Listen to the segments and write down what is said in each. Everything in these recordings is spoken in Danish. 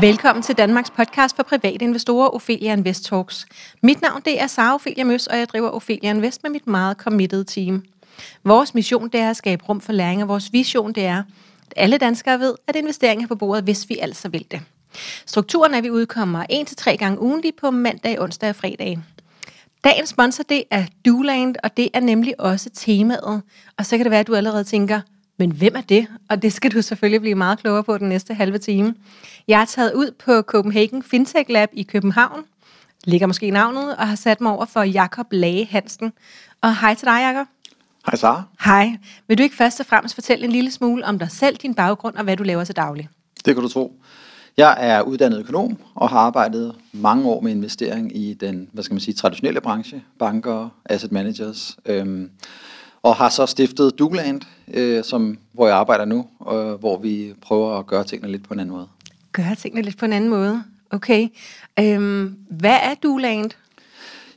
Velkommen til Danmarks podcast for private investorer, Ophelia Invest Talks. Mit navn det er Sara Ophelia Møs, og jeg driver Ophelia Invest med mit meget committed team. Vores mission det er at skabe rum for læring, og vores vision det er, at alle danskere ved, at investeringer er på bordet, hvis vi altså vil det. Strukturen er, at vi udkommer en til tre gange ugentligt på mandag, onsdag og fredag. Dagens sponsor det er Duland, og det er nemlig også temaet. Og så kan det være, at du allerede tænker, men hvem er det? Og det skal du selvfølgelig blive meget klogere på den næste halve time. Jeg er taget ud på Copenhagen Fintech Lab i København, ligger måske i navnet, og har sat mig over for Jakob Lage Hansen. Og hej til dig, Jakob. Hej Sara. Hej. Vil du ikke først og fremmest fortælle en lille smule om dig selv, din baggrund og hvad du laver til daglig? Det kan du tro. Jeg er uddannet økonom og har arbejdet mange år med investering i den, hvad skal man sige, traditionelle branche, banker, asset managers, øhm, og har så stiftet Dougland, øh, som, hvor jeg arbejder nu, øh, hvor vi prøver at gøre tingene lidt på en anden måde. Gøre tingene lidt på en anden måde. Okay. Øhm, hvad er Dougland?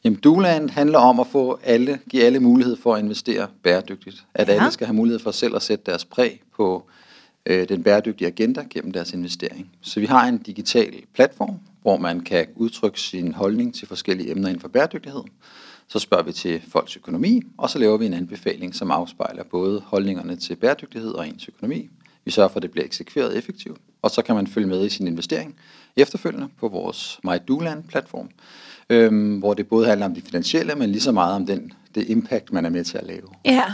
Jamen, Dougland handler om at få alle, give alle mulighed for at investere bæredygtigt. At ja. alle skal have mulighed for selv at sætte deres præg på øh, den bæredygtige agenda gennem deres investering. Så vi har en digital platform, hvor man kan udtrykke sin holdning til forskellige emner inden for bæredygtighed. Så spørger vi til folks økonomi, og så laver vi en anbefaling, som afspejler både holdningerne til bæredygtighed og ens økonomi. Vi sørger for, at det bliver eksekveret effektivt, og så kan man følge med i sin investering efterfølgende på vores MyDoland-platform, øhm, hvor det både handler om det finansielle, men lige så meget om den, det impact, man er med til at lave. Ja,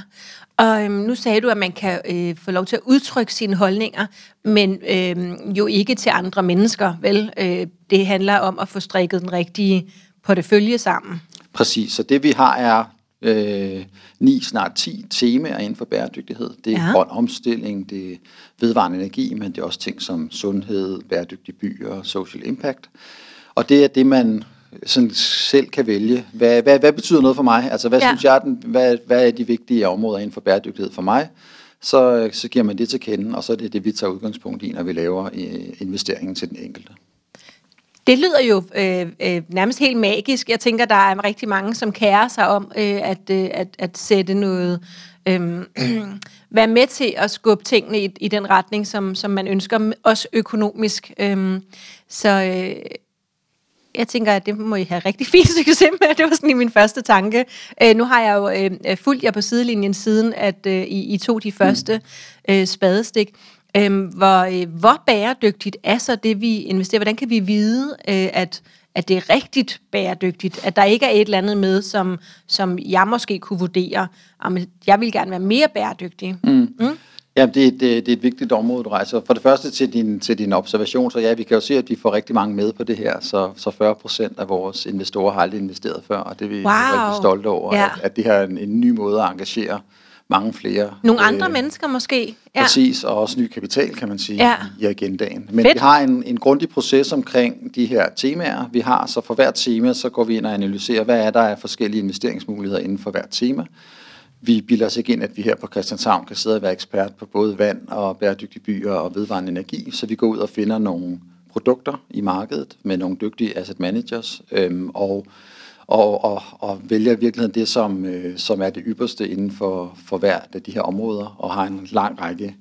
og øhm, nu sagde du, at man kan øh, få lov til at udtrykke sine holdninger, men øhm, jo ikke til andre mennesker, vel? Øh, det handler om at få strikket den rigtige portefølje sammen. Præcis, så det vi har er øh, ni, snart 10 temaer inden for bæredygtighed. Det er ja. grøn omstilling, det er vedvarende energi, men det er også ting som sundhed, bæredygtige byer, social impact. Og det er det, man sådan selv kan vælge. Hvad, hvad, hvad betyder noget for mig? Altså, hvad ja. synes jeg, den, hvad, hvad er de vigtige områder inden for bæredygtighed for mig? Så, så giver man det til kende, og så er det det, vi tager udgangspunkt i, når vi laver øh, investeringen til den enkelte. Det lyder jo øh, øh, nærmest helt magisk. Jeg tænker, der er rigtig mange, som kærer sig om øh, at, øh, at, at sætte noget... Øh, være med til at skubbe tingene i, i den retning, som, som man ønsker, også økonomisk. Øh, så øh, jeg tænker, at det må I have rigtig fint succes med. Det var sådan i min første tanke. Øh, nu har jeg jo øh, fulgt jer på sidelinjen siden, at øh, I, I tog de første øh, spadestik. Øhm, hvor, øh, hvor bæredygtigt er så det, vi investerer? Hvordan kan vi vide, øh, at, at det er rigtigt bæredygtigt? At der ikke er et eller andet med, som, som jeg måske kunne vurdere, om jeg vil gerne være mere bæredygtig. Mm. Mm? Ja, det, det, det er et vigtigt område, du rejser. For det første til din, til din observation, så ja, vi kan jo se, at vi får rigtig mange med på det her, så, så 40 procent af vores investorer har aldrig investeret før, og det er vi wow. rigtig stolte over, ja. at, at det her er en, en ny måde at engagere mange flere. Nogle andre øh, mennesker måske. Ja. Præcis, og også ny kapital, kan man sige, ja. i agendaen. Men Fedt. vi har en, en grundig proces omkring de her temaer, vi har. Så for hvert tema, så går vi ind og analyserer, hvad er der af forskellige investeringsmuligheder inden for hvert tema. Vi bilder os ikke ind, at vi her på Christianshavn kan sidde og være ekspert på både vand og bæredygtige byer og vedvarende energi, så vi går ud og finder nogle produkter i markedet med nogle dygtige asset managers, øhm, og og, og, og vælger i virkeligheden det, som, øh, som er det ypperste inden for, for hver af de her områder, og har en lang række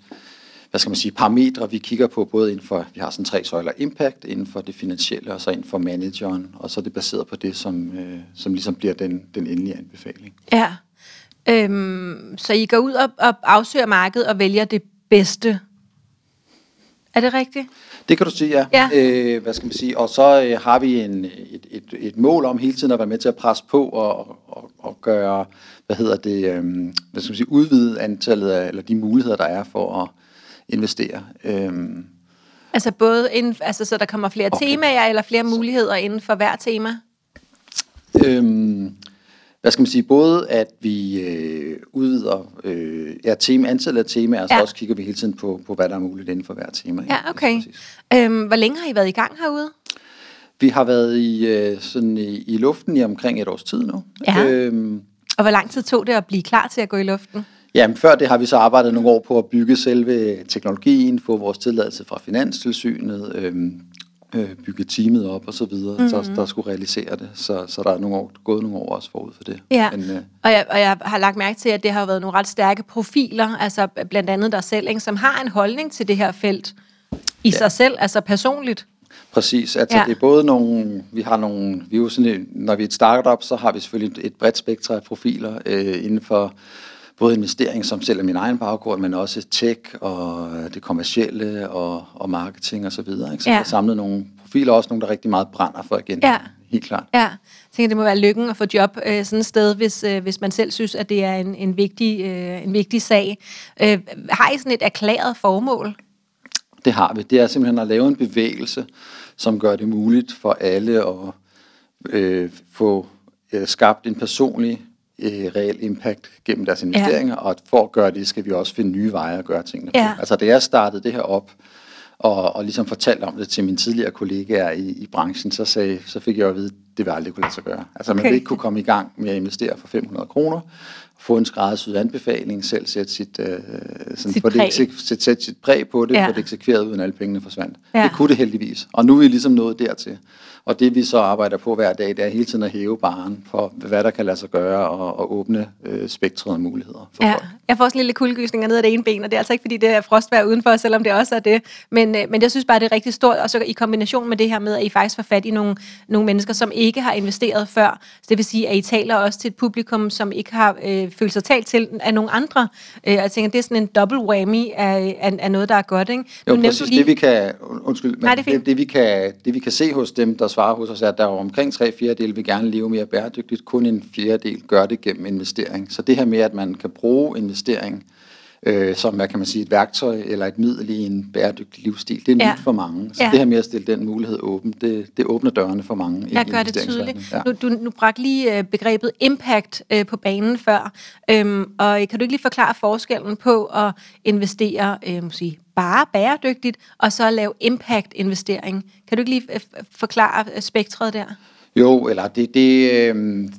hvad skal man sige, parametre, vi kigger på, både inden for, vi har sådan tre søjler, impact, inden for det finansielle, og så inden for manageren, og så er det baseret på det, som, øh, som ligesom bliver den, den endelige anbefaling. Ja, øhm, så I går ud og, og afsøger markedet og vælger det bedste. Er det rigtigt? Det kan du sige, ja. ja. Øh, hvad skal man sige? Og så øh, har vi en, et, et, et mål om hele tiden at være med til at presse på og, og, og gøre, hvad hedder det, øh, hvad skal man sige, udvide antallet af, eller de muligheder, der er for at investere. Øh, altså både inden, altså så der kommer flere okay. temaer eller flere muligheder inden for hver tema? Øh, hvad skal man sige, både at vi øh, udvider øh, ja, tema, antallet af temaer, og så ja. også kigger vi hele tiden på, på, hvad der er muligt inden for hver tema. Ja, okay. Øhm, hvor længe har I været i gang herude? Vi har været i, øh, sådan i, i luften i omkring et års tid nu. Ja. Øhm, og hvor lang tid tog det at blive klar til at gå i luften? Jamen, før det har vi så arbejdet nogle år på at bygge selve teknologien, få vores tilladelse fra Finanstilsynet, øhm, øh, bygge teamet op og så videre, mm-hmm. der, der skulle realisere det. Så, så der er nogle år, gået nogle år også forud for det. Ja, Men, øh, og, jeg, og jeg har lagt mærke til, at det har været nogle ret stærke profiler, altså blandt andet der selv, ikke, som har en holdning til det her felt i ja. sig selv, altså personligt. Præcis, altså ja. det er både nogle, vi har nogle, vi er jo sådan, når vi er et startup, så har vi selvfølgelig et bredt spektrum af profiler øh, inden for både investering, som selv er min egen baggrund, men også tech og det kommercielle og, og marketing og så videre. Ikke? Så ja. vi har samlet nogle profiler, også nogle, der rigtig meget brænder for igen. Ja. Helt klart. Ja, jeg tænker, det må være lykken at få job øh, sådan et sted, hvis, øh, hvis man selv synes, at det er en, en, vigtig, øh, en vigtig sag. Øh, har I sådan et erklæret formål? Det har vi. Det er simpelthen at lave en bevægelse, som gør det muligt for alle at øh, få øh, skabt en personlig øh, reel impact gennem deres investeringer, ja. og for at gøre det, skal vi også finde nye veje at gøre tingene på. Ja. Altså, da jeg startede det her op, og, og ligesom fortalte om det til mine tidligere kollegaer i, i branchen, så, sagde, så fik jeg at vide, at det vil aldrig kunne lade sig gøre. Altså, man okay. vil ikke kunne komme i gang med at investere for 500 kroner, få en skræddersyet anbefaling, selv sætte sit, øh, sådan, sit, præg. Det, sætte, sætte sit præg på det, ja. få det eksekveret, uden alle pengene forsvandt. Ja. Det kunne det heldigvis. Og nu er vi ligesom nået dertil. Og det vi så arbejder på hver dag, det er hele tiden at hæve baren for, hvad der kan lade sig gøre, og, og åbne øh, spektret af muligheder for ja. folk. Jeg får også en lille kuldegysninger ned af det ene ben, og det er altså ikke, fordi det er frostvær udenfor, selvom det også er det. Men, øh, men jeg synes bare, det er rigtig stort, og så i kombination med det her med, at I faktisk får fat i nogle, nogle mennesker, som ikke har investeret før. Så det vil sige, at I taler også til et publikum, som ikke har øh, følt sig talt til af nogle andre. Øh, jeg tænker, det er sådan en double whammy af, af, af noget, der er godt. Ikke? Jo, præcis. Lige... Det vi kan, undskyld, Nej, det, det, det, vi kan, det vi kan se hos dem, der svarer hos os, er, at der er omkring tre fjerdedel vil gerne leve mere bæredygtigt. Kun en fjerdedel gør det gennem investering. Så det her med, at man kan bruge investering øh, som, hvad kan man sige, et værktøj eller et middel i en bæredygtig livsstil. Det er ja. nyt for mange. Så ja. det her med at stille den mulighed åben, det, det åbner dørene for mange. Jeg gør det tydeligt. Ja. Nu, du, nu bragte lige øh, begrebet impact øh, på banen før, øhm, og kan du ikke lige forklare forskellen på at investere øh, sige, bare bæredygtigt, og så lave impact-investering? Kan du ikke lige øh, forklare øh, spektret der? Jo, eller det, det, øh,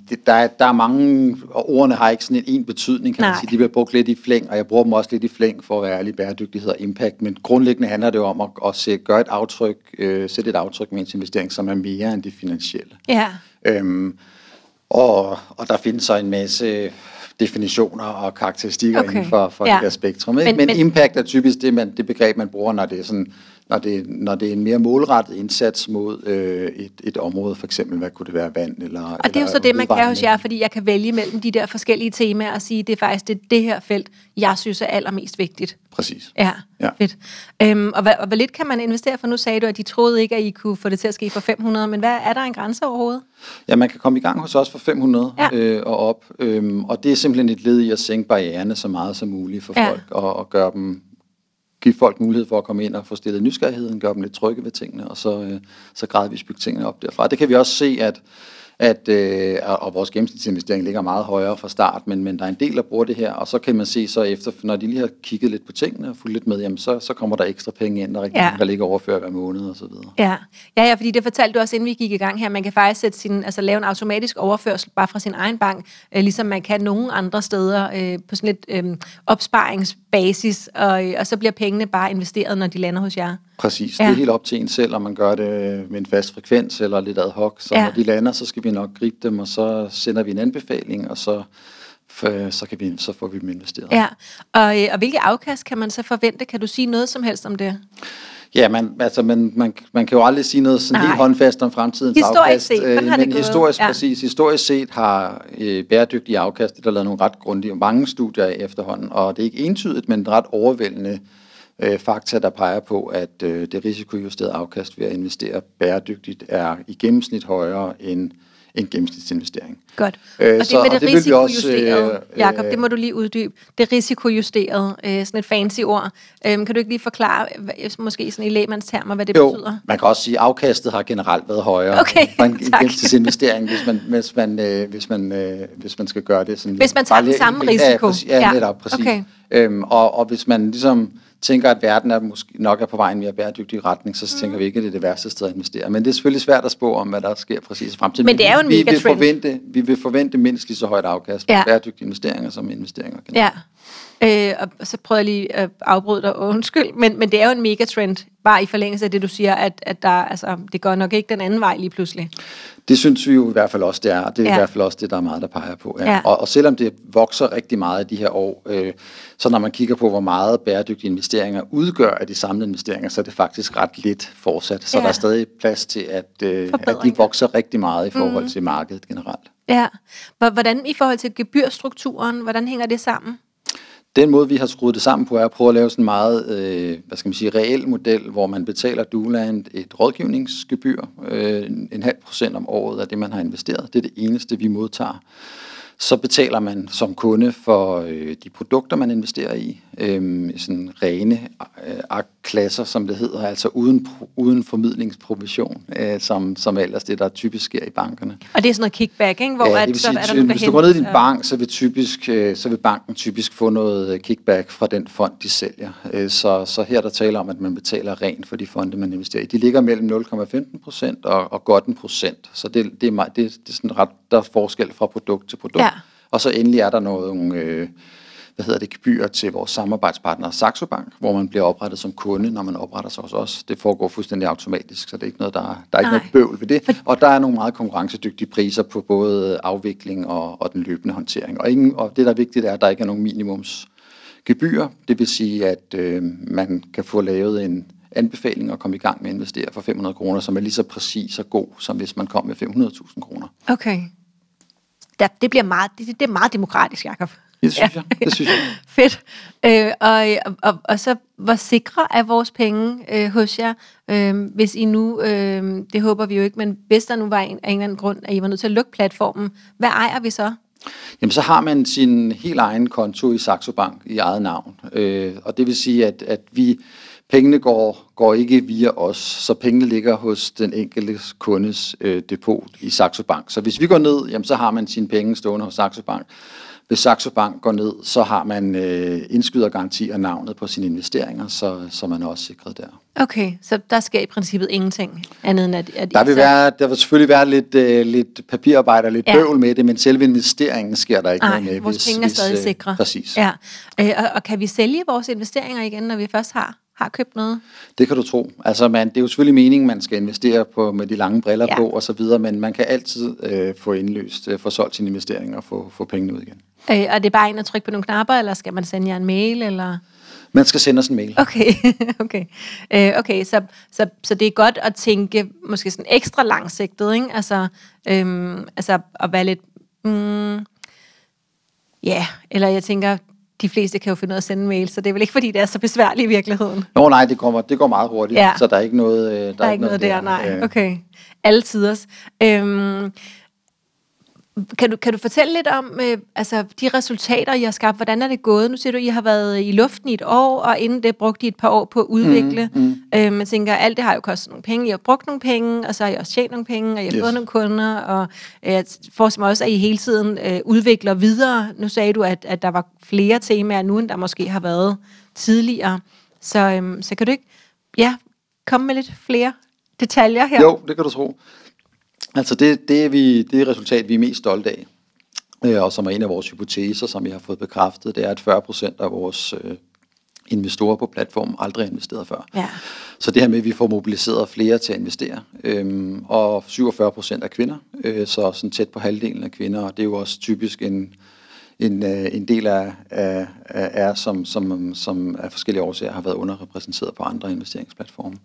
det der, der er mange, og ordene har ikke sådan en, en betydning, kan Nej. man sige. De bliver brugt lidt i flæng, og jeg bruger dem også lidt i flæng for at være ærlig bæredygtighed og impact, men grundlæggende handler det om at, at se, gøre et aftryk, øh, sætte et aftryk med en investering, som er mere end det finansielle. Ja. Øhm, og, og der findes så en masse definitioner og karakteristikker okay. inden for, for ja. det her spektrum. Men, men, men impact er typisk det, man, det begreb, man bruger, når det er sådan når det, når det er en mere målrettet indsats mod øh, et, et område, for eksempel, hvad kunne det være, vand eller Og det er jo så det, man kan hos jer, fordi jeg kan vælge mellem de der forskellige temaer og sige, det er faktisk det, det her felt, jeg synes er allermest vigtigt. Præcis. Ja, ja. fedt. Øhm, og, hvad, og hvor lidt kan man investere, for nu sagde du, at de troede ikke, at I kunne få det til at ske for 500, men hvad er der en grænse overhovedet? Ja, man kan komme i gang hos os for 500 ja. øh, og op, øhm, og det er simpelthen et led i at sænke barriererne så meget som muligt for ja. folk, og, og gøre dem give folk mulighed for at komme ind og få stillet nysgerrigheden, gøre dem lidt trygge ved tingene, og så, øh, så gradvist bygge tingene op derfra. Det kan vi også se, at at øh, og vores gennemsnitsinvestering ligger meget højere fra start, men, men der er en del, der bruger det her, og så kan man se så efter, når de lige har kigget lidt på tingene og fulgt lidt med, jamen så, så kommer der ekstra penge ind, der, rigtig, ja. der ligger overført hver måned og så videre. Ja. ja, ja, fordi det fortalte du også, inden vi gik i gang her, man kan faktisk sætte sin, altså lave en automatisk overførsel bare fra sin egen bank, øh, ligesom man kan nogle andre steder øh, på sådan lidt øh, opsparingsbasis, og, og så bliver pengene bare investeret, når de lander hos jer. Præcis, ja. det er helt op til en selv, om man gør det med en fast frekvens eller lidt ad hoc. Så ja. når de lander, så skal vi nok gribe dem, og så sender vi en anbefaling, og så, så, kan vi, så får vi dem investeret. Ja, og, øh, og hvilke afkast kan man så forvente? Kan du sige noget som helst om det? Ja, man, altså, man, man, man kan jo aldrig sige noget sådan helt håndfast om fremtidens historisk afkast. Set, øh, men historisk, ja. præcis, historisk set har øh, bæredygtige afkast, der er lavet nogle ret grundige, mange studier efterhånden, og det er ikke entydigt, men ret overvældende øh, fakta, der peger på, at øh, det risikojusterede afkast ved at investere bæredygtigt er i gennemsnit højere end en gennemsnitsinvestering. Godt. Øh, og det så, med det, det risikojusterede, øh, Jacob, det må du lige uddybe. Det risikojusterede, øh, sådan et fancy ord. Øh, kan du ikke lige forklare, måske sådan i lægmandstermer, hvad det jo, betyder? man kan også sige, at afkastet har generelt været højere okay, for en, en gennemsnitsinvestering, hvis man, hvis, man, øh, hvis, man, øh, hvis man skal gøre det. Sådan hvis man tager den samme risiko. Ja, præcis, ja, ja. netop, præcis. Okay. Øhm, og, og hvis man ligesom tænker, at verden er måske nok er på vej i en mere bæredygtig retning, så mm. tænker vi ikke, at det er det værste sted at investere. Men det er selvfølgelig svært at spå om, hvad der sker præcis i fremtiden. Men det er jo en vi, vil forvente, vi vil forvente mindst lige så højt afkast på ja. bæredygtige investeringer som investeringer. Ja. Øh, og så prøver jeg lige at afbryde dig, undskyld, men, men det er jo en megatrend, bare i forlængelse af det, du siger, at, at der, altså, det går nok ikke den anden vej lige pludselig. Det synes vi jo i hvert fald også, det er. Det er ja. i hvert fald også det, der er meget, der peger på. Ja. Ja. Og, og selvom det vokser rigtig meget i de her år, øh, så når man kigger på, hvor meget bæredygtige investeringer udgør af de samlede investeringer, så er det faktisk ret lidt fortsat. Så ja. der er stadig plads til, at, øh, at de vokser rigtig meget i forhold mm. til markedet generelt. Ja. Hvordan i forhold til gebyrstrukturen, hvordan hænger det sammen? Den måde, vi har skruet det sammen på, er at prøve at lave sådan en meget, øh, hvad skal man sige, reel model, hvor man betaler Duland et rådgivningsgebyr, øh, en halv procent om året af det, man har investeret. Det er det eneste, vi modtager så betaler man som kunde for øh, de produkter, man investerer i. Øh, sådan rene øh, klasser, som det hedder, altså uden, uden formidlingsprovision, øh, som, som ellers det, der typisk sker i bankerne. Og det er sådan noget kickback, ikke? Hvor ja, det vil sige, at, så er der hvis du går ned i din bank, så vil, typisk, øh, så vil banken typisk få noget kickback fra den fond, de sælger. Øh, så, så her der taler om, at man betaler rent for de fonde, man investerer i. De ligger mellem 0,15 procent og, og godt en procent. Så det, det, er, det, det er sådan ret, der er forskel fra produkt til produkt. Ja. Og så endelig er der noget, øh, hvad hedder det, gebyr til vores samarbejdspartner Saxo Bank, hvor man bliver oprettet som kunde, når man opretter sig hos os. Det foregår fuldstændig automatisk, så det er ikke noget, der, der er ikke noget bøvl ved det. Og der er nogle meget konkurrencedygtige priser på både afvikling og, og den løbende håndtering. Og, ingen, og det, der er vigtigt, er, at der ikke er nogen minimums gebyr. Det vil sige, at øh, man kan få lavet en anbefaling og komme i gang med at investere for 500 kroner, som er lige så præcis og god, som hvis man kom med 500.000 kroner. Okay der, det bliver meget, det, det er meget demokratisk, Jacob. Det synes ja. jeg. Det synes jeg. Fedt. Øh, og, og, og så, hvor sikre er vores penge øh, hos jer, øh, hvis I nu, øh, det håber vi jo ikke, men hvis der nu var en, af en eller anden grund, at I var nødt til at lukke platformen, hvad ejer vi så? Jamen, så har man sin helt egen konto i Saxo Bank i eget navn. Øh, og det vil sige, at, at vi Pengene går, går ikke via os, så pengene ligger hos den enkelte kundes øh, depot i Saxo Bank. Så hvis vi går ned, jamen, så har man sine penge stående hos Saxo Bank. Hvis Saxo Bank går ned, så har man øh, indskydergaranti og navnet på sine investeringer, så, så man er også sikret der. Okay, så der skal i princippet ingenting andet end at... at der, vil være, der vil selvfølgelig være lidt, øh, lidt papirarbejde og lidt ja. bøvl med det, men selve investeringen sker der ikke Ej, noget med. vores hvis, penge er stadig hvis, øh, sikre. Præcis. Ja. Øh, og, og kan vi sælge vores investeringer igen, når vi først har har købt noget? Det kan du tro. Altså, man, det er jo selvfølgelig meningen, man skal investere på med de lange briller ja. på og så videre, men man kan altid øh, få indløst, øh, få solgt sine investeringer og få, få pengene ud igen. Øh, og det er bare ind at trykke på nogle knapper, eller skal man sende jer en mail, eller... Man skal sende os en mail. Okay, okay. Øh, okay så, så, så det er godt at tænke måske sådan ekstra langsigtet, ikke? Altså, øhm, altså at være lidt... Mm, ja, yeah. eller jeg tænker, de fleste kan jo finde ud af at sende en mail, så det er vel ikke, fordi det er så besværligt i virkeligheden. Nå nej, det går, det går meget hurtigt, ja. så der er ikke noget... Der, der er ikke noget, der, der, nej. Øh. Okay. Alle tiders. Øhm, kan du, kan du fortælle lidt om øh, altså, de resultater, I har skabt? Hvordan er det gået? Nu siger du, I har været i luften i et år, og inden det brugte I et par år på at udvikle. Mm, mm. Øh, man tænker, alt det har jo kostet nogle penge. I har brugt nogle penge, og så har I også tjent nogle penge, og I har yes. fået nogle kunder. Og øh, jeg forestiller mig også, at I hele tiden øh, udvikler videre. Nu sagde du, at, at der var flere temaer nu, end der måske har været tidligere. Så, øh, så kan du ikke ja, komme med lidt flere detaljer her? Jo, det kan du tro. Altså det, det, er vi, det er resultat, vi er mest stolte af, øh, og som er en af vores hypoteser, som vi har fået bekræftet, det er, at 40 procent af vores øh, investorer på platformen aldrig har investeret før. Ja. Så det her med, at vi får mobiliseret flere til at investere, øhm, og 47 procent af kvinder, øh, så sådan tæt på halvdelen af kvinder, og det er jo også typisk en, en, øh, en del af, af, af er, som, som, som af forskellige årsager har været underrepræsenteret på andre investeringsplatforme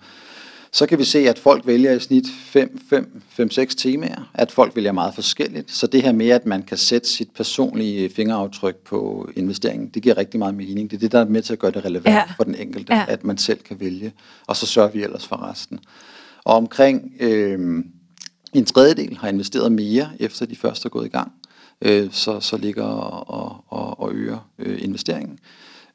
så kan vi se, at folk vælger i snit 5-6 temaer, at folk vælger meget forskelligt. Så det her med, at man kan sætte sit personlige fingeraftryk på investeringen, det giver rigtig meget mening. Det er det, der er med til at gøre det relevant ja. for den enkelte, ja. at man selv kan vælge. Og så sørger vi ellers for resten. Og omkring øh, en tredjedel har investeret mere, efter de første er gået i gang. Øh, så, så ligger og, og, og øger øh, investeringen.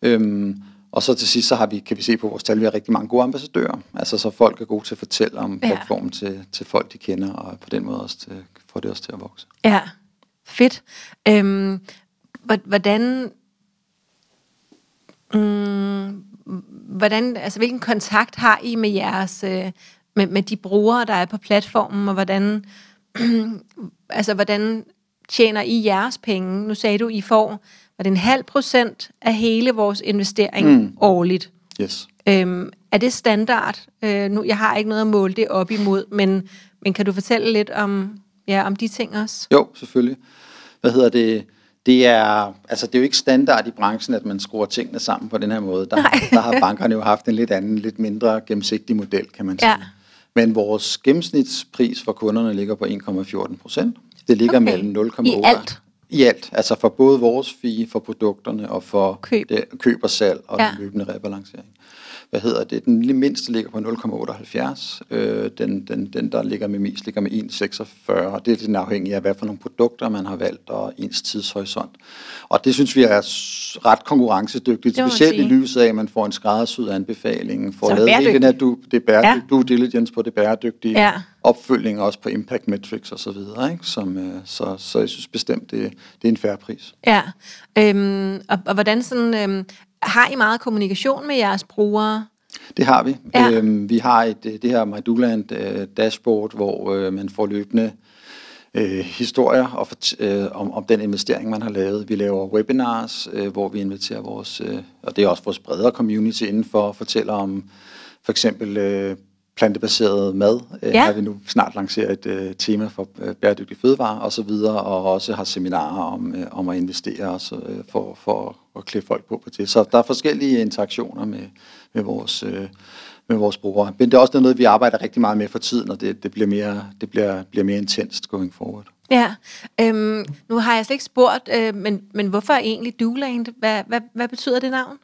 Øh, og så til sidst, så har vi, kan vi se på vores tal, vi har rigtig mange gode ambassadører. Altså så folk er gode til at fortælle om ja. platformen til, til folk, de kender, og på den måde også til, får det også til at vokse. Ja, fedt. Øhm, hvordan, mm, hvordan, altså hvilken kontakt har I med jeres, øh, med, med de brugere, der er på platformen, og hvordan, altså hvordan tjener I jeres penge? Nu sagde du, I får var det en halv procent af hele vores investering mm. årligt. Yes. Øhm, er det standard? Øh, nu, jeg har ikke noget at måle det op imod, men, men kan du fortælle lidt om, ja, om de ting også? Jo, selvfølgelig. Hvad hedder det? Det er, altså det er jo ikke standard i branchen, at man skruer tingene sammen på den her måde. Der, der har bankerne jo haft en lidt anden, lidt mindre gennemsigtig model, kan man sige. Ja. Men vores gennemsnitspris for kunderne ligger på 1,14 procent. Det ligger okay. mellem 0,8. I alt? I alt, altså for både vores fee for produkterne og for køb, det, køb og salg og ja. løbende rebalancering hvad hedder det, den mindste ligger på 0,78, øh, den, den, den der ligger med mest ligger med 1,46, og det er lidt afhængigt af, hvad for nogle produkter man har valgt, og ens tidshorisont. Og det synes vi er ret konkurrencedygtigt, specielt i lyset af, at man får en skræddersyet anbefaling, får lavet hele den her du, det bæredygtige, ja. due diligence på det bæredygtige, ja. opfølging også på impact metrics og så videre, ikke? Som, øh, så, så jeg synes bestemt, det, det er en færre pris. Ja, øhm, og, og hvordan sådan, øhm, har I meget kommunikation med jeres brugere? Det har vi. Ja. Øhm, vi har et, øh, det her Meduland øh, dashboard, hvor øh, man får løbende øh, historier og øh, om, om den investering, man har lavet. Vi laver webinars, øh, hvor vi inviterer vores, øh, og det er også vores bredere community indenfor, fortæller om for eksempel øh, plantebaseret mad. Øh, ja. Har vi nu snart lanceret et øh, tema for øh, bæredygtig fødevare og så videre, og også har seminarer om, øh, om at investere også, øh, for, for at klæde folk på på det. Så der er forskellige interaktioner med, med vores øh, med vores brugere. Men det er også noget, vi arbejder rigtig meget med for tiden, og det, det bliver mere, det bliver, bliver mere intenst going forward. Ja, øhm, nu har jeg slet ikke spurgt, øh, men, men hvorfor egentlig Doland? Hvad, hvad, hvad betyder det navn?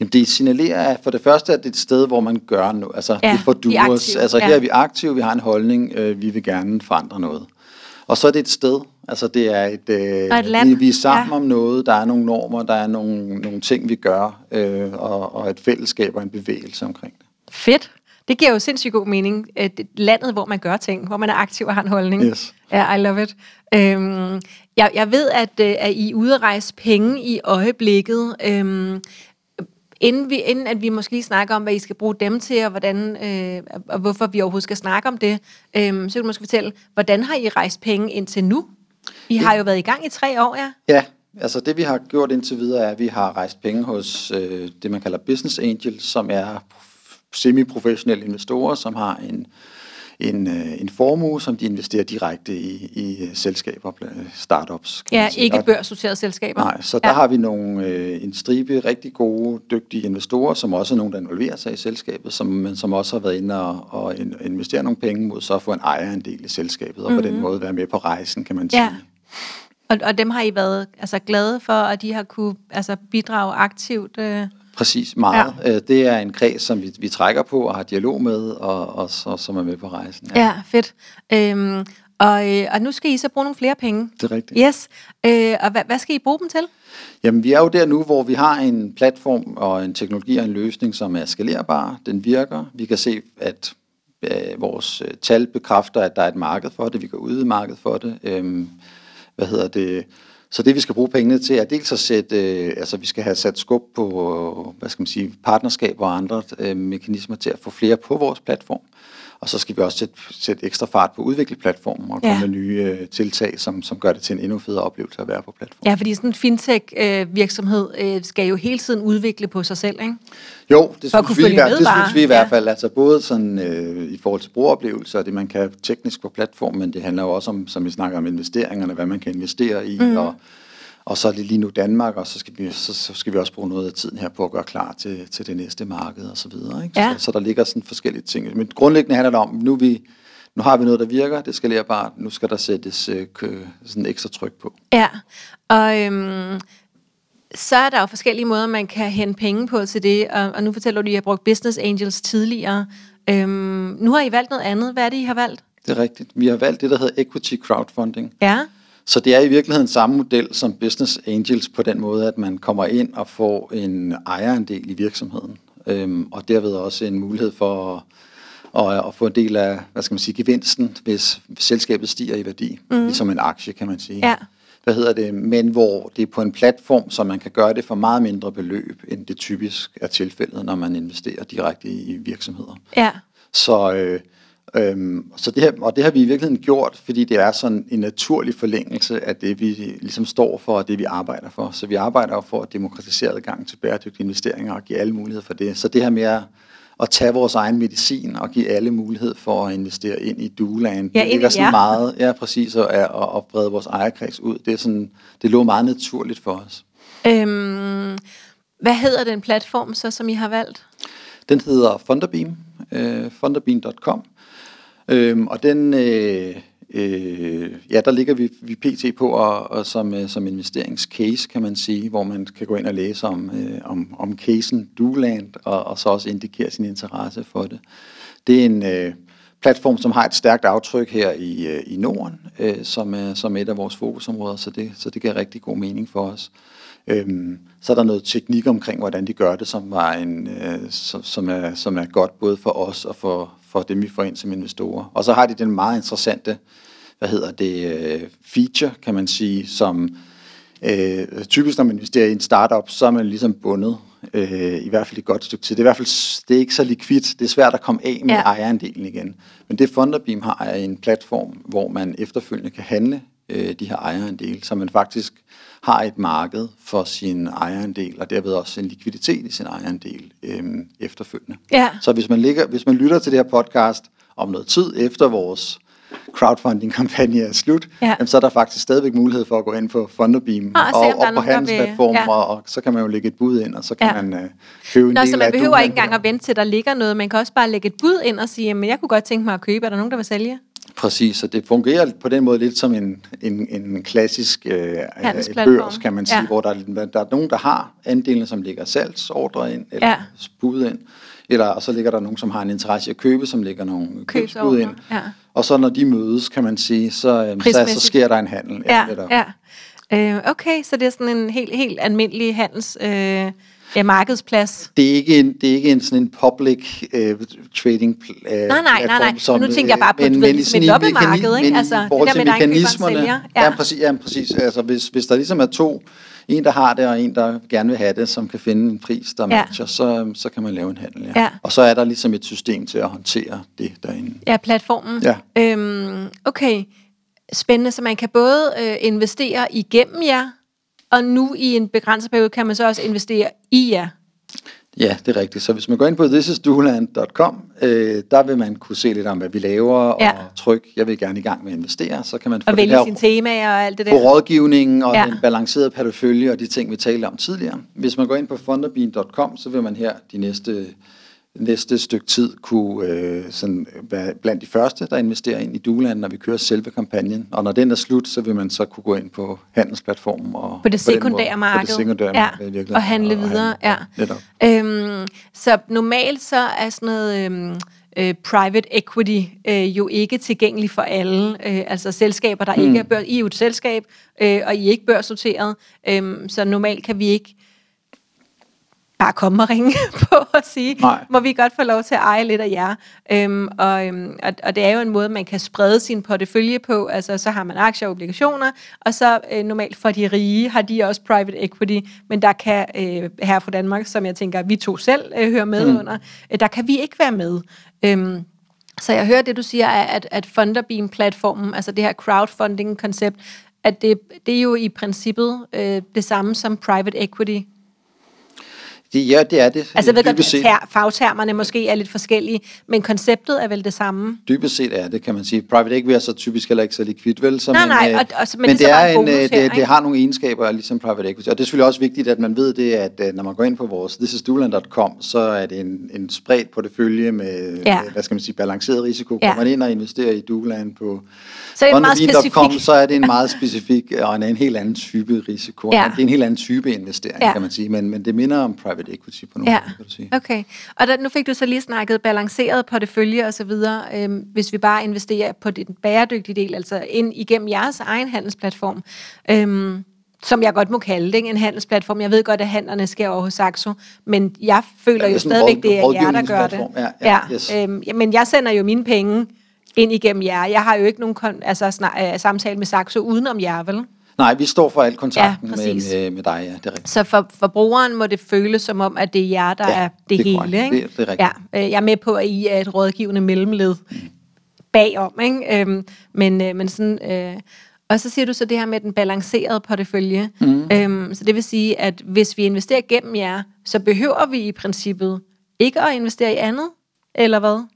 Jamen det signalerer for det første, at det er et sted, hvor man gør noget. Altså ja, det for doers. Altså ja. her er vi aktive, vi har en holdning, øh, vi vil gerne forandre noget. Og så er det et sted. Altså det er et, øh, et land. Vi, vi er sammen ja. om noget, der er nogle normer, der er nogle, nogle ting, vi gør, øh, og, og et fællesskab og en bevægelse omkring det. Fedt. Det giver jo sindssygt god mening. Et landet, hvor man gør ting, hvor man er aktiv og har en holdning. Yes. Ja, yeah, I love it. Øhm, jeg, jeg ved, at, øh, at I er rejse penge i øjeblikket. Øhm, inden, vi, inden at vi måske lige snakker om, hvad I skal bruge dem til, og, hvordan, øh, og hvorfor vi overhovedet skal snakke om det, øh, så kan du måske fortælle, hvordan har I rejst penge indtil nu? I har jo været i gang i tre år, ja? Ja, altså det vi har gjort indtil videre er, at vi har rejst penge hos øh, det, man kalder business angels, som er semi-professionelle investorer, som har en en, øh, en formue, som de investerer direkte i, i øh, selskaber, startups. Ja, ikke børsnoterede selskaber. Nej, så der ja. har vi nogle, øh, en stribe rigtig gode, dygtige investorer, som også er nogen, der involverer sig i selskabet, som, men som også har været inde og, og investere nogle penge mod så at få en ejerandel i selskabet, og mm-hmm. på den mhm. måde være med på rejsen, kan man sige. Ja. Og, og dem har I været altså, glade for, at de har kunne altså, bidrage aktivt? Øh Præcis, meget. Ja. Øh, det er en kreds, som vi, vi trækker på og har dialog med, og, og, og som er med på rejsen. Ja, ja fedt. Øhm, og, øh, og nu skal I så bruge nogle flere penge. Det er rigtigt. Yes. Øh, og hvad, hvad skal I bruge dem til? Jamen, vi er jo der nu, hvor vi har en platform og en teknologi og en løsning, som er skalerbar. Den virker. Vi kan se, at øh, vores øh, tal bekræfter, at der er et marked for det. Vi kan ud i marked for det. Øhm, hvad hedder det? Så det vi skal bruge pengene til er dels at sætte, øh, altså vi skal have sat skub på, øh, hvad skal man sige, partnerskaber og andre øh, mekanismer til at få flere på vores platform. Og så skal vi også sætte, sætte ekstra fart på udviklingsplatformen og komme ja. med nye øh, tiltag, som, som gør det til en endnu federe oplevelse at være på platformen. Ja, fordi sådan en fintech-virksomhed øh, øh, skal jo hele tiden udvikle på sig selv, ikke? Jo, det, synes vi, med, det synes vi i hvert fald. Altså både sådan, øh, i forhold til brugeroplevelser og det, man kan teknisk på platformen, men det handler jo også om, som vi snakker om, investeringerne, hvad man kan investere i, mm. og og så er det lige nu Danmark, og så skal, vi, så, så skal vi også bruge noget af tiden her på at gøre klar til, til det næste marked og så videre. Ikke? Ja. Så, så der ligger sådan forskellige ting. Men grundlæggende handler det om, nu, vi, nu har vi noget, der virker, det skal bare, nu skal der sættes øh, sådan ekstra tryk på. Ja, og øhm, så er der jo forskellige måder, man kan hente penge på til det, og, og nu fortæller du, at I har brugt Business Angels tidligere. Øhm, nu har I valgt noget andet. Hvad er det, I har valgt? Det er rigtigt. Vi har valgt det, der hedder Equity Crowdfunding. Ja. Så det er i virkeligheden samme model som Business Angels på den måde, at man kommer ind og får en ejerandel i virksomheden, øhm, og derved også en mulighed for at, at, at få en del af, hvad skal man sige, gevinsten, hvis selskabet stiger i værdi, mm. ligesom en aktie, kan man sige. Ja. Hvad hedder det? Men hvor det er på en platform, så man kan gøre det for meget mindre beløb, end det typisk er tilfældet, når man investerer direkte i virksomheder. Ja. Så, øh, Øhm, så det her, og det har vi i virkeligheden gjort, fordi det er sådan en naturlig forlængelse af det, vi ligesom står for, og det vi arbejder for. Så vi arbejder for at demokratisere adgang til bæredygtige investeringer og give alle muligheder for det. Så det her med at, at tage vores egen medicin og give alle mulighed for at investere ind i Dueland, ja, det ligger sådan meget, ja præcis, og, og, og brede vores ejerkreds ud. Det, er sådan, det lå meget naturligt for os. Øhm, hvad hedder den platform så, som I har valgt? Den hedder Funderbeam, øh, funderbeam.com. Øhm, og den, øh, øh, ja, der ligger vi, vi pt. på og, og som, øh, som investeringscase, kan man sige, hvor man kan gå ind og læse om, øh, om, om casen Duland, og, og så også indikere sin interesse for det. Det er en øh, platform, som har et stærkt aftryk her i, øh, i Norden, øh, som, er, som er et af vores fokusområder, så det, så det giver rigtig god mening for os. Øhm, så er der noget teknik omkring, hvordan de gør det, som, var en, øh, som, som, er, som er godt både for os og for, for dem, vi får ind som investorer. Og så har de den meget interessante, hvad hedder det, øh, feature, kan man sige, som øh, typisk når man investerer i en startup, så er man ligesom bundet, øh, i hvert fald et godt stykke tid. Det er i hvert fald det er ikke så likvidt. Det er svært at komme af med ja. ejerandelen igen. Men det Funderbeam har er en platform, hvor man efterfølgende kan handle øh, de her ejerandele, så man faktisk har et marked for sin ejerandel, og derved også en likviditet i sin ejerandel øh, efterfølgende. Ja. Så hvis man, ligger, hvis man lytter til det her podcast om noget tid efter vores crowdfunding-kampagne er slut, ja. jamen, så er der faktisk stadigvæk mulighed for at gå ind på Funderbeam og, og, og på handelsplatform, ja. og, og så kan man jo lægge et bud ind, og så kan ja. man uh, købe en Nå, del så man behøver ikke engang at vente til, der ligger noget. Man kan også bare lægge et bud ind og sige, men jeg kunne godt tænke mig at købe. Er der nogen, der vil sælge? Præcis, og det fungerer på den måde lidt som en, en, en klassisk øh, børs, kan man sige, ja. hvor der, der er nogen, der har andelen, som ligger salgsordre ind, eller ja. bud ind, eller, og så ligger der nogen, som har en interesse i at købe, som ligger nogle købsbud ind. Ja. Og så når de mødes, kan man sige, så, øh, så, så sker der en handel. Ja, ja. Øh, okay, så det er sådan en helt, helt almindelig handels... Øh, Ja, markedsplads. Det er ikke en, det er ikke en sådan en public uh, trading uh, Nej, nej, nej, nej. Som, nu tænker jeg bare på men, men, med dobbeltmarked, ikke? Altså, det der med, mekanismerne, ja. ja, præcis, ja, præcis. Altså, hvis, hvis der ligesom er to, en der har det, og en der gerne vil have det, som kan finde en pris, der ja. matcher, så, så kan man lave en handel, ja. ja. Og så er der ligesom et system til at håndtere det derinde. Ja, platformen. Ja. Øhm, okay, spændende. Så man kan både øh, investere igennem jer, og nu i en begrænset periode kan man så også investere i jer. Ja, det er rigtigt. Så hvis man går ind på thisisduland.com, øh, der vil man kunne se lidt om, hvad vi laver, ja. og tryk, jeg vil gerne i gang med at investere, så kan man få og vælge sine temaer og alt det der. Få rådgivningen og ja. en balanceret portefølje og de ting, vi talte om tidligere. Hvis man går ind på funderbean.com, så vil man her de næste næste stykke tid kunne øh, sådan være blandt de første, der investerer ind i Dueland, når vi kører selve kampagnen. Og når den er slut, så vil man så kunne gå ind på handelsplatformen. Og på det sekundære marked. På det sekundære ja. marked, Og handle videre, og handle, ja. Øhm, så normalt så er sådan noget... Øhm, øh, private equity øh, jo ikke tilgængelig for alle. Øh, altså selskaber, der mm. ikke er børs. I er jo et selskab, øh, og I er ikke børsnoteret. Øh, så normalt kan vi ikke bare komme og ringe på og sige, Nej. må vi godt få lov til at eje lidt af jer. Øhm, og, øhm, og, og det er jo en måde, man kan sprede sin portefølje på. Altså, så har man aktier og obligationer, og så øh, normalt for de rige har de også private equity, men der kan øh, her fra Danmark, som jeg tænker, vi to selv øh, hører med mm. under, øh, der kan vi ikke være med. Øhm, så jeg hører det, du siger, at, at Funderbeam-platformen, altså det her crowdfunding-koncept, at det, det er jo i princippet øh, det samme som private equity det, ja, det er det. Altså jeg ved godt, at fagtermerne måske er lidt forskellige, men konceptet er vel det samme? Dybest set er det, kan man sige. Private equity er så typisk heller ikke så likvidt, vel? Så, nej, men, nej, øh, og, og, men, men det, er en, øh, det, det har nogle egenskaber, ligesom private equity. Og det er selvfølgelig også vigtigt, at man ved det, at øh, når man går ind på vores thisisduland.com, så er det en, en spredt portefølje med, ja. med, hvad skal man sige, balanceret risiko. Ja. Kommer man ind og investerer i Duland på så er det meget så er det en meget specifik og en, en helt anden type risiko. Ja. Det er en helt anden type investering, ja. kan man sige. Men, men det minder om private equity på nogle ja. måde, kan du sige. Okay. Og der, nu fik du så lige snakket balanceret portefølje og så videre. Øhm, hvis vi bare investerer på den bæredygtige del, altså ind igennem jeres egen handelsplatform, øhm, som jeg godt må kalde det, ikke? en handelsplatform. Jeg ved godt, at handlerne sker over hos Saxo, men jeg føler ja, jo stadigvæk, det er jer, der gør det. Ja, ja, ja, yes. øhm, men jeg sender jo mine penge ind igennem jer. Jeg har jo ikke nogen kon- altså, snak, uh, samtale med Saxo udenom jer, vel? Nej, vi står for al kontakten ja, med, med, med dig, ja, det er rigtigt. Så for, for brugeren må det føles som om, at det er jer, der ja, er det, det hele, ikke? Det, det er rigtigt. Ja, øh, jeg er med på, at I er et rådgivende mellemled. Mm. bagom, ikke? Øhm, men, øh, men sådan... Øh, og så siger du så det her med den balancerede portefølje. Mm. Øhm, så det vil sige, at hvis vi investerer gennem jer, så behøver vi i princippet ikke at investere i andet, eller hvad?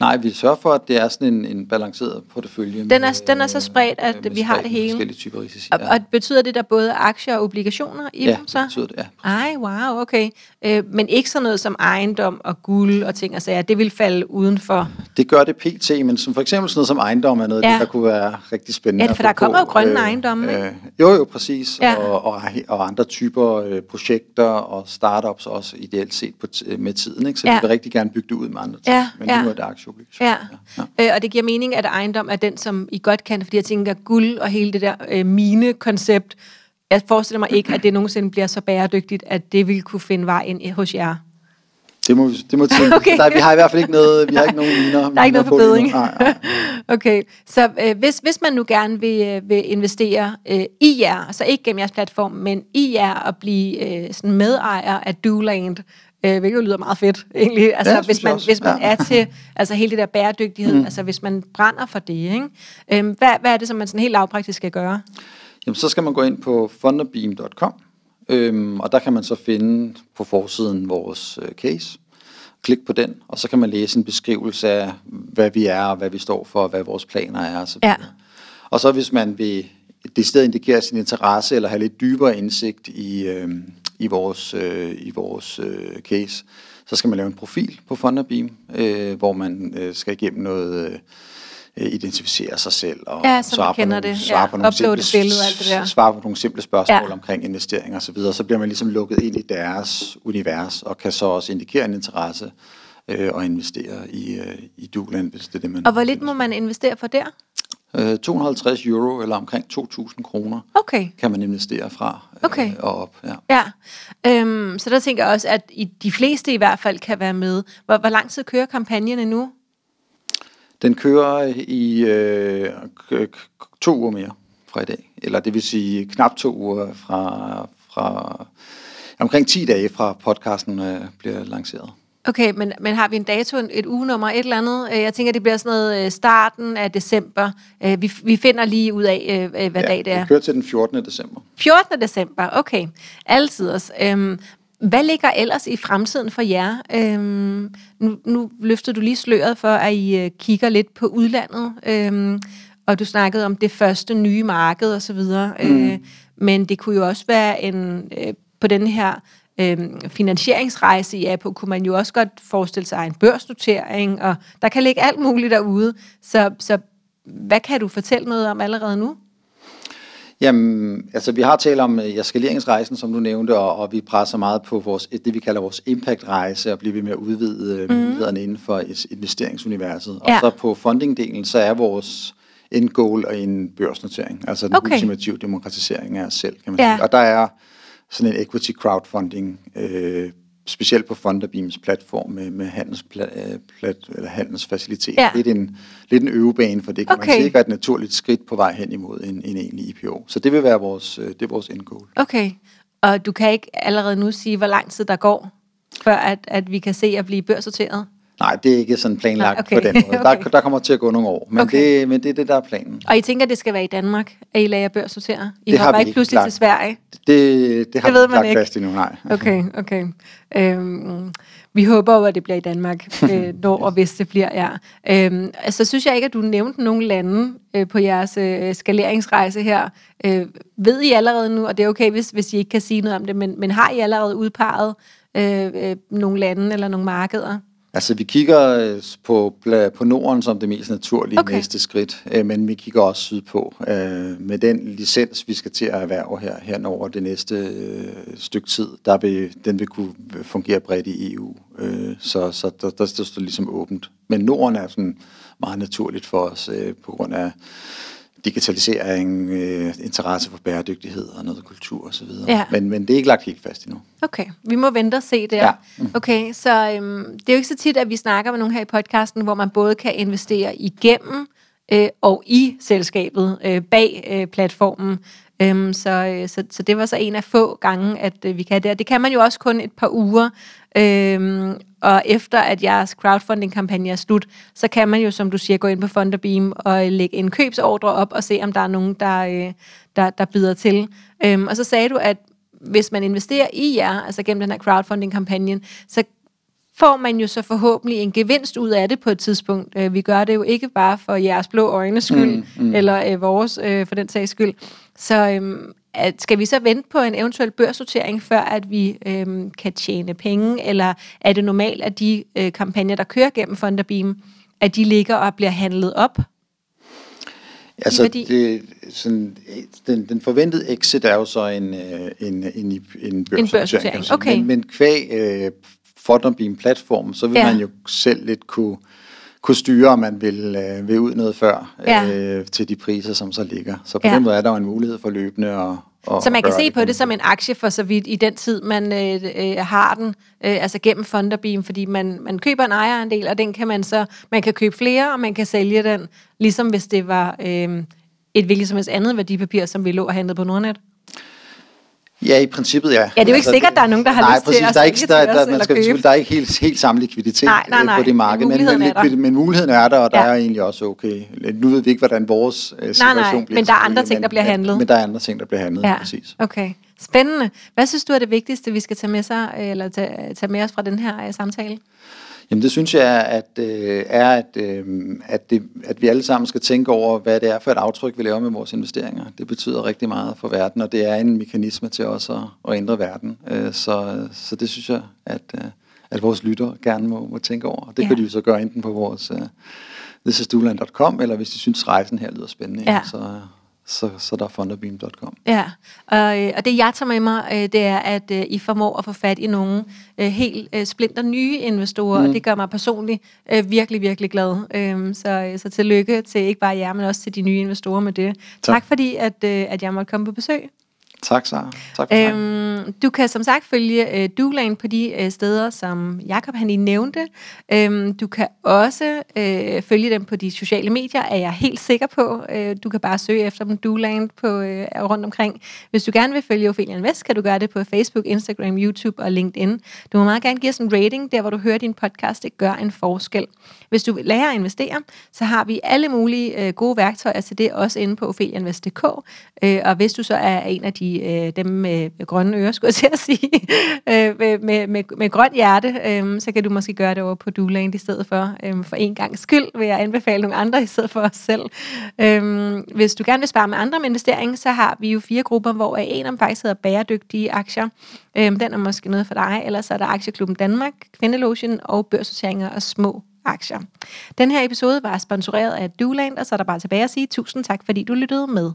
Nej, vi sørger for, at det er sådan en, en balanceret portefølje. Den er, med, den er så spredt, at vi har det hele. Forskellige typer risici. Og, og betyder det der både aktier og obligationer i ja, dem så? Ja, det betyder det, ja. Ej, wow, okay. Øh, men ikke sådan noget som ejendom og guld og ting og sager, det vil falde udenfor? Det gør det pt, men som for eksempel sådan noget som ejendom er noget, ja. det, der kunne være rigtig spændende Ja, for der kommer jo grønne øh, ejendomme, ikke? Øh, jo, jo, præcis. Ja. Og, og, og andre typer øh, projekter og startups også ideelt set på med tiden, ikke? Så ja. vi vil rigtig gerne bygge det ud med andre ting. Ja, men ja. nu er det aktieobligationer. Ja. Ja. Øh, og det giver mening, at ejendom er den, som I godt kan, fordi jeg tænker, guld og hele det der øh, mine-koncept, jeg forestiller mig ikke, at det nogensinde bliver så bæredygtigt, at det vil kunne finde vej ind hos jer. Det må, det må tænke. Okay. Der, vi har i hvert fald ikke noget, vi har ikke nogen miner. Der er ikke noget forbedring. Nej, nej. okay, så øh, hvis, hvis man nu gerne vil, øh, vil investere øh, i jer, altså ikke gennem jeres platform, men i jer og blive øh, sådan medejer af Doland, øh, hvilket lyder meget fedt egentlig. Altså, ja, hvis man, hvis man ja. er til altså, hele det der bæredygtighed, mm. altså hvis man brænder for det, ikke? Øhm, hvad, hvad er det, som man sådan helt lavpraktisk skal gøre? Jamen, så skal man gå ind på funderbeam.com, øhm, og der kan man så finde på forsiden vores øh, case. Klik på den, og så kan man læse en beskrivelse af, hvad vi er, og hvad vi står for, og hvad vores planer er, og så ja. Og så hvis man vil det sted indikere sin interesse, eller have lidt dybere indsigt i, øh, i vores, øh, i vores øh, case, så skal man lave en profil på Funderbeam, øh, hvor man øh, skal igennem noget... Øh, identificere sig selv og ja, svare, på nogle, det. svare ja, på nogle simple, billede, alt det der. svare på nogle simple spørgsmål ja. omkring investeringer osv. Så, videre. så bliver man ligesom lukket ind i deres univers og kan så også indikere en interesse øh, og investere i, øh, i Duland, hvis det er det, man... Og hvor lidt må man investere for der? 250 øh, euro eller omkring 2.000 kroner okay. kan man investere fra øh, okay. og op. Ja. ja. Øhm, så der tænker jeg også, at i de fleste i hvert fald kan være med. Hvor, hvor lang tid kører kampagnen nu? Den kører i øh, to uger mere fra i dag. Eller det vil sige knap to uger fra, fra omkring 10 dage fra podcasten øh, bliver lanceret. Okay, men, men har vi en dato, et ugenummer, et eller andet? Øh, jeg tænker, det bliver sådan noget øh, starten af december. Øh, vi, vi finder lige ud af, hvad ja, dag det er. det kører til den 14. december. 14. december, okay. Altid også. Øhm, hvad ligger ellers i fremtiden for jer? Øhm, nu, nu løfter du lige sløret for, at I kigger lidt på udlandet, øhm, og du snakkede om det første nye marked osv., mm. øh, men det kunne jo også være en øh, på den her øh, finansieringsrejse I på, kunne man jo også godt forestille sig en børsnotering, og der kan ligge alt muligt derude. Så, så hvad kan du fortælle noget om allerede nu? Jamen, altså vi har talt om ja, skaleringsrejsen, som du nævnte, og, og vi presser meget på vores, det, vi kalder vores impact-rejse, og bliver vi med at udvide mm. mulighederne inden for investeringsuniverset. Ja. Og så på funding-delen, så er vores end goal og en børsnotering, altså den okay. ultimative demokratisering af os selv, kan man ja. sige. Og der er sådan en equity crowdfunding, øh, specielt på Funderbeams platform med, med handels, plat, plat, eller handelsfacilitet. Ja. Lidt, en, lidt en øvebane, for det kan okay. man sikre et naturligt skridt på vej hen imod en, en egentlig IPO. Så det vil være vores, øh, det er vores end goal. Okay, og du kan ikke allerede nu sige, hvor lang tid der går, før at, at vi kan se at blive børssorteret? Nej, det er ikke sådan planlagt Nej, okay. på den måde. okay. der, der kommer til at gå nogle år, men, okay. det, men det er det, der er planen. Og I tænker, det skal være i Danmark, at I lager børssortere? I det har ikke pludselig lagt. til Sverige? Det, det har det ved vi man ikke fast endnu, nej. Okay, okay. Øhm, vi håber jo, at det bliver i Danmark, øh, når og hvis det bliver, ja. Øhm, altså, synes jeg ikke, at du nævnte nogle lande øh, på jeres øh, skaleringsrejse her. Øh, ved I allerede nu, og det er okay, hvis, hvis I ikke kan sige noget om det, men, men har I allerede udpeget øh, øh, nogle lande eller nogle markeder? Altså, vi kigger øh, på, på Norden som det mest naturlige okay. næste skridt, øh, men vi kigger også sydpå. Øh, med den licens, vi skal til at erhverve her, her over det næste stykke tid, der vil, den vil kunne fungere bredt i EU. så så der, der, der står ligesom åbent. Men Norden er sådan meget naturligt for os på grund af digitalisering, øh, interesse for bæredygtighed og noget kultur osv. Ja. Men, men det er ikke lagt helt fast endnu. Okay, vi må vente og se der. Ja. Mm. Okay, så øhm, det er jo ikke så tit, at vi snakker med nogen her i podcasten, hvor man både kan investere igennem øh, og i selskabet øh, bag øh, platformen. Øhm, så, så, så det var så en af få gange, at øh, vi kan det. Og det kan man jo også kun et par uger. Øhm, og efter at jeres crowdfunding-kampagne er slut, så kan man jo, som du siger, gå ind på Funderbeam og lægge en købsordre op og se, om der er nogen, der, øh, der, der byder til. Øhm, og så sagde du, at hvis man investerer i jer, altså gennem den her crowdfunding-kampagnen, så får man jo så forhåbentlig en gevinst ud af det på et tidspunkt. Øh, vi gør det jo ikke bare for jeres blå øjnes skyld, mm, mm. eller øh, vores øh, for den sags skyld. Så øhm, at, skal vi så vente på en eventuel børsnotering, før at vi øhm, kan tjene penge, eller er det normalt, at de øh, kampagner, der kører gennem Funderbeam, at de ligger og bliver handlet op? Altså, det, sådan, den, den forventede exit er jo så en, øh, en, en, en børsnotering. Okay. Men, men kvæg øh, Funderbeam-platform, så vil ja. man jo selv lidt kunne kunne styre, om man vil, øh, vil ud noget før ja. øh, til de priser, som så ligger. Så på ja. den måde er der jo en mulighed for løbende at og, så man kan se på det som en aktie for så vidt i den tid, man øh, øh, har den, øh, altså gennem Funderbeam, fordi man, man køber en ejerandel, og den kan man så, man kan købe flere, og man kan sælge den, ligesom hvis det var øh, et hvilket som helst andet værdipapir, som vi lå og handlede på Nordnet. Ja, i princippet ja. Ja, det er jo ikke altså, sikkert, der er nogen, der har nej, lyst præcis, til at der er ikke, der, der, man skal der er ikke helt, helt samme likviditet nej, nej, nej. på det marked, men, men, men, men muligheden er der, og der ja. er egentlig også okay. Nu ved vi ikke, hvordan vores uh, situation nej, nej, bliver. men der er andre ting, der bliver handlet. Men, men der er andre ting, der bliver handlet, ja. præcis. Okay, spændende. Hvad synes du er det vigtigste, vi skal tage med, sig, eller tage, tage med os fra den her uh, samtale? Jamen det synes jeg at, øh, er, at, øh, at, det, at vi alle sammen skal tænke over, hvad det er for et aftryk, vi laver med vores investeringer. Det betyder rigtig meget for verden, og det er en mekanisme til os at, at ændre verden. Øh, så, så det synes jeg, at, øh, at vores lytter gerne må, må tænke over. Det ja. kan de så gøre enten på vores uh, thisisduland.com, eller hvis de synes, rejsen her lyder spændende, ja. så, så, så der er funderbeam.com. Ja, og, øh, og det jeg tager med mig, øh, det er, at øh, I formår at få fat i nogle helt splinter nye investorer, mm. og det gør mig personligt virkelig, virkelig glad. Øhm, så, så tillykke til ikke bare jer, men også til de nye investorer med det. Tak, tak fordi, at, at jeg måtte komme på besøg. Tak, Sara. Tak for øhm, Du kan som sagt følge øh, Dulan på de øh, steder, som Jakob han lige nævnte. Øhm, du kan også øh, følge dem på de sociale medier, er jeg helt sikker på. Øh, du kan bare søge efter dem Dulan på, øh, rundt omkring. Hvis du gerne vil følge Ophelia Invest, kan du gøre det på Facebook, Instagram, YouTube og LinkedIn. Du må meget gerne give os en rating, der hvor du hører din podcast. Det gør en forskel. Hvis du lærer at investere, så har vi alle mulige øh, gode værktøjer til det, også inde på opheliainvest.dk. Øh, og hvis du så er en af de øh, dem med, grønne ører, skulle jeg til at sige, øh, med, med, med, med grønt hjerte, øh, så kan du måske gøre det over på Duland i stedet for. Øh, for en gang skyld vil jeg anbefale nogle andre i stedet for os selv. Øh, hvis du gerne vil spare med andre om investering, så har vi jo fire grupper, hvor en af dem faktisk hedder bæredygtige aktier. Øh, den er måske noget for dig. Ellers er der Aktieklubben Danmark, Kvindelotion og børsnoteringer og små aktier. Den her episode var sponsoreret af Duland, og så er der bare tilbage at sige tusind tak, fordi du lyttede med.